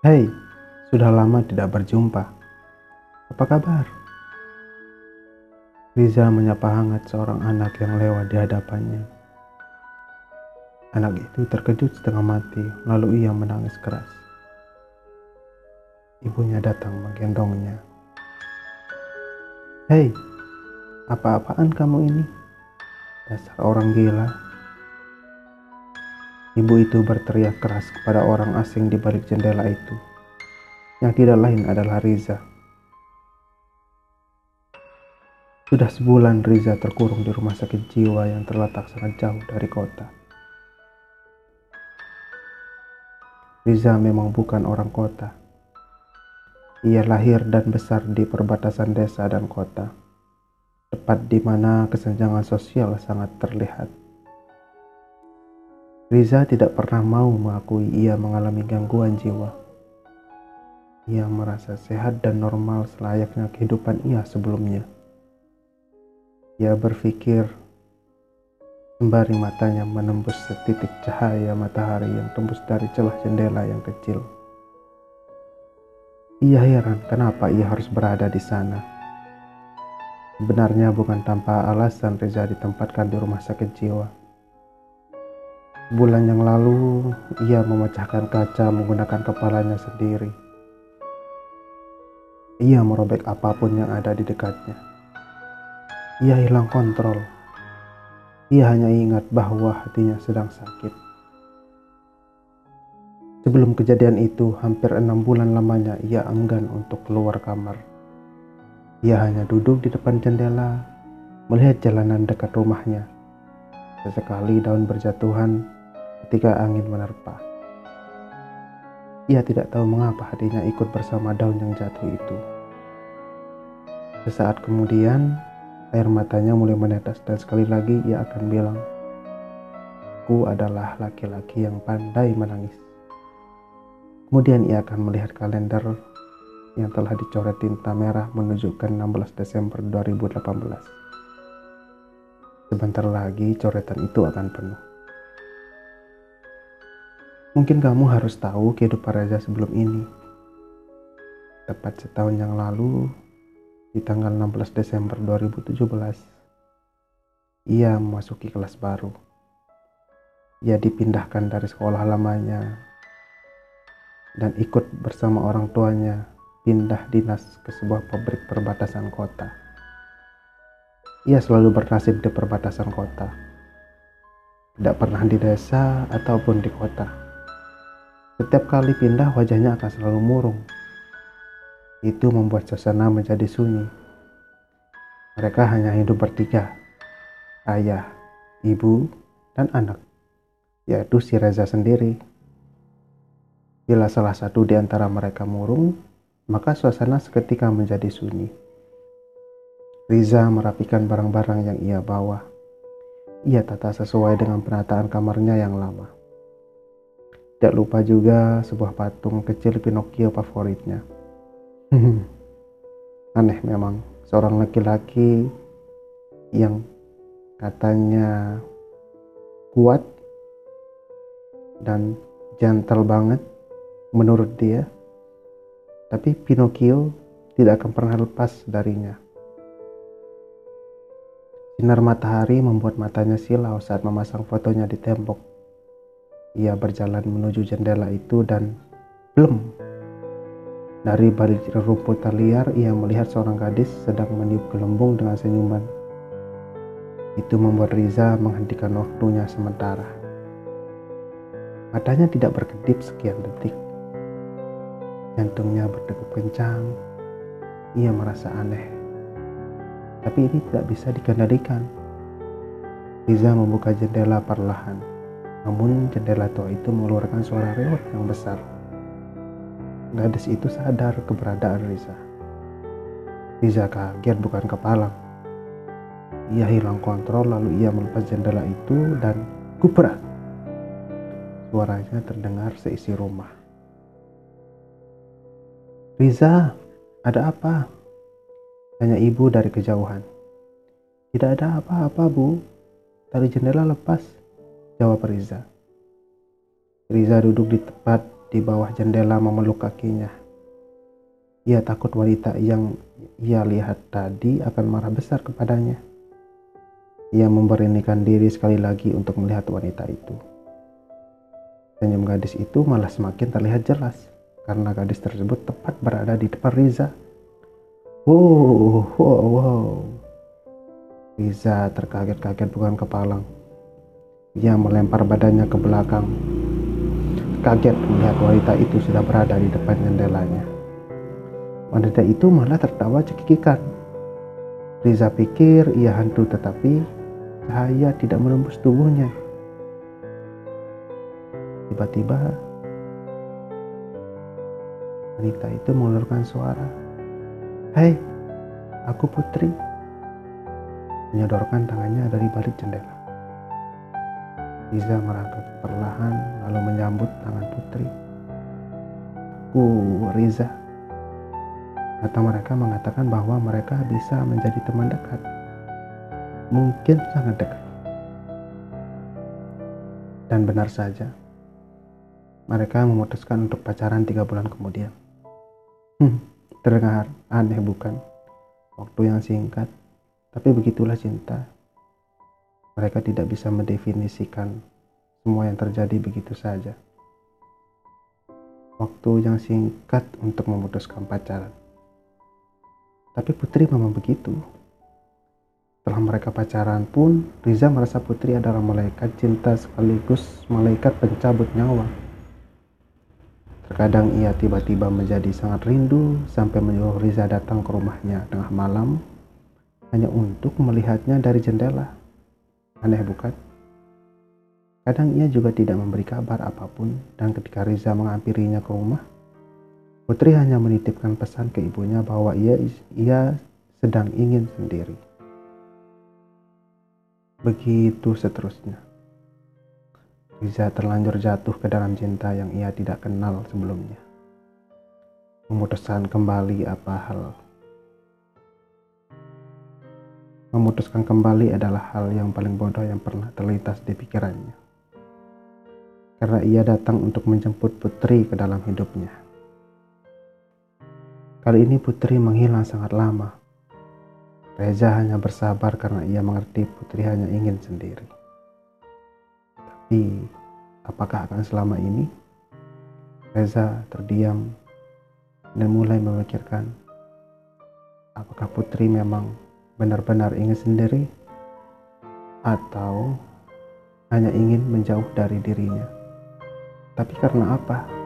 Hei, sudah lama tidak berjumpa. Apa kabar? Riza menyapa hangat seorang anak yang lewat di hadapannya. Anak itu terkejut setengah mati, lalu ia menangis keras. Ibunya datang menggendongnya. Hei, apa-apaan kamu ini? Dasar orang gila. Ibu itu berteriak keras kepada orang asing di balik jendela itu, yang tidak lain adalah Riza. Sudah sebulan Riza terkurung di rumah sakit jiwa yang terletak sangat jauh dari kota. Riza memang bukan orang kota. Ia lahir dan besar di perbatasan desa dan kota, tepat di mana kesenjangan sosial sangat terlihat. Riza tidak pernah mau mengakui ia mengalami gangguan jiwa. Ia merasa sehat dan normal selayaknya kehidupan ia sebelumnya. Ia berpikir sembari matanya menembus setitik cahaya matahari yang tembus dari celah jendela yang kecil. Ia heran kenapa ia harus berada di sana. Sebenarnya bukan tanpa alasan Reza ditempatkan di rumah sakit jiwa Bulan yang lalu, ia memecahkan kaca menggunakan kepalanya sendiri. Ia merobek apa pun yang ada di dekatnya. Ia hilang kontrol. Ia hanya ingat bahwa hatinya sedang sakit. Sebelum kejadian itu, hampir enam bulan lamanya ia enggan untuk keluar kamar. Ia hanya duduk di depan jendela, melihat jalanan dekat rumahnya. Sesekali daun berjatuhan ketika angin menerpa. Ia tidak tahu mengapa hatinya ikut bersama daun yang jatuh itu. Sesaat kemudian, air matanya mulai menetes dan sekali lagi ia akan bilang, Ku adalah laki-laki yang pandai menangis. Kemudian ia akan melihat kalender yang telah dicoret tinta merah menunjukkan 16 Desember 2018. Sebentar lagi coretan itu akan penuh. Mungkin kamu harus tahu kehidupan Reza sebelum ini. Tepat setahun yang lalu, di tanggal 16 Desember 2017, ia memasuki kelas baru. Ia dipindahkan dari sekolah lamanya dan ikut bersama orang tuanya pindah dinas ke sebuah pabrik perbatasan kota. Ia selalu bernasib di perbatasan kota. Tidak pernah di desa ataupun di kota setiap kali pindah wajahnya akan selalu murung. Itu membuat suasana menjadi sunyi. Mereka hanya hidup bertiga. Ayah, ibu, dan anak. Yaitu si Reza sendiri. Bila salah satu di antara mereka murung, maka suasana seketika menjadi sunyi. Riza merapikan barang-barang yang ia bawa. Ia tata sesuai dengan penataan kamarnya yang lama. Tidak lupa juga sebuah patung kecil Pinocchio favoritnya. Aneh memang, seorang laki-laki yang katanya kuat dan jantel banget menurut dia. Tapi Pinocchio tidak akan pernah lepas darinya. Sinar matahari membuat matanya silau saat memasang fotonya di tembok ia berjalan menuju jendela itu dan belum. Dari balik rumputan liar, ia melihat seorang gadis sedang meniup gelembung dengan senyuman. Itu membuat Riza menghentikan waktunya sementara. Matanya tidak berkedip sekian detik. Jantungnya berdegup kencang. Ia merasa aneh. Tapi ini tidak bisa dikendalikan. Riza membuka jendela perlahan. Namun jendela tua itu mengeluarkan suara reot yang besar. Gadis itu sadar keberadaan Riza. Riza kaget bukan kepalang. Ia hilang kontrol lalu ia melepas jendela itu dan kupra. Suaranya terdengar seisi rumah. Riza, ada apa? Tanya ibu dari kejauhan. Tidak ada apa-apa, Bu. Tali jendela lepas. Jawab Riza. Riza duduk di tempat di bawah jendela memeluk kakinya. Ia takut wanita yang ia lihat tadi akan marah besar kepadanya. Ia memberanikan diri sekali lagi untuk melihat wanita itu. Senyum gadis itu malah semakin terlihat jelas karena gadis tersebut tepat berada di depan Riza. Wow, wow, wow. Riza terkaget-kaget bukan kepalang. Ia melempar badannya ke belakang. Kaget melihat wanita itu sudah berada di depan jendelanya. Wanita itu malah tertawa cekikikan. Riza pikir ia hantu tetapi cahaya tidak menembus tubuhnya. Tiba-tiba wanita itu mengeluarkan suara. Hei, aku putri. Menyodorkan tangannya dari balik jendela. Riza merangkak perlahan lalu menyambut tangan putri. Aku Riza. Kata mereka mengatakan bahwa mereka bisa menjadi teman dekat. Mungkin sangat dekat. Dan benar saja, mereka memutuskan untuk pacaran tiga bulan kemudian. Hmm, terdengar aneh bukan? Waktu yang singkat, tapi begitulah cinta. Mereka tidak bisa mendefinisikan semua yang terjadi begitu saja. Waktu yang singkat untuk memutuskan pacaran. Tapi Putri memang begitu. Setelah mereka pacaran pun, Riza merasa Putri adalah malaikat cinta sekaligus malaikat pencabut nyawa. Terkadang ia tiba-tiba menjadi sangat rindu sampai menyuruh Riza datang ke rumahnya tengah malam hanya untuk melihatnya dari jendela. Aneh bukan? Kadang ia juga tidak memberi kabar apa pun dan ketika Riza menghampirinya ke rumah, Putri hanya menitipkan pesan ke ibunya bahwa ia ia sedang ingin sendiri. Begitu seterusnya. Riza terlanjur jatuh ke dalam cinta yang ia tidak kenal sebelumnya. Memutuskan kembali apa hal Memutuskan kembali adalah hal yang paling bodoh yang pernah terlintas di pikirannya. Karena ia datang untuk menjemput Putri ke dalam hidupnya. Kali ini Putri menghilang sangat lama. Reza hanya bersabar karena ia mengerti Putri hanya ingin sendiri. Tapi, apakah akan selama ini? Reza terdiam dan mulai memikirkan apakah Putri memang benar-benar ingin sendiri atau hanya ingin menjauh dari dirinya. Tapi karena apa?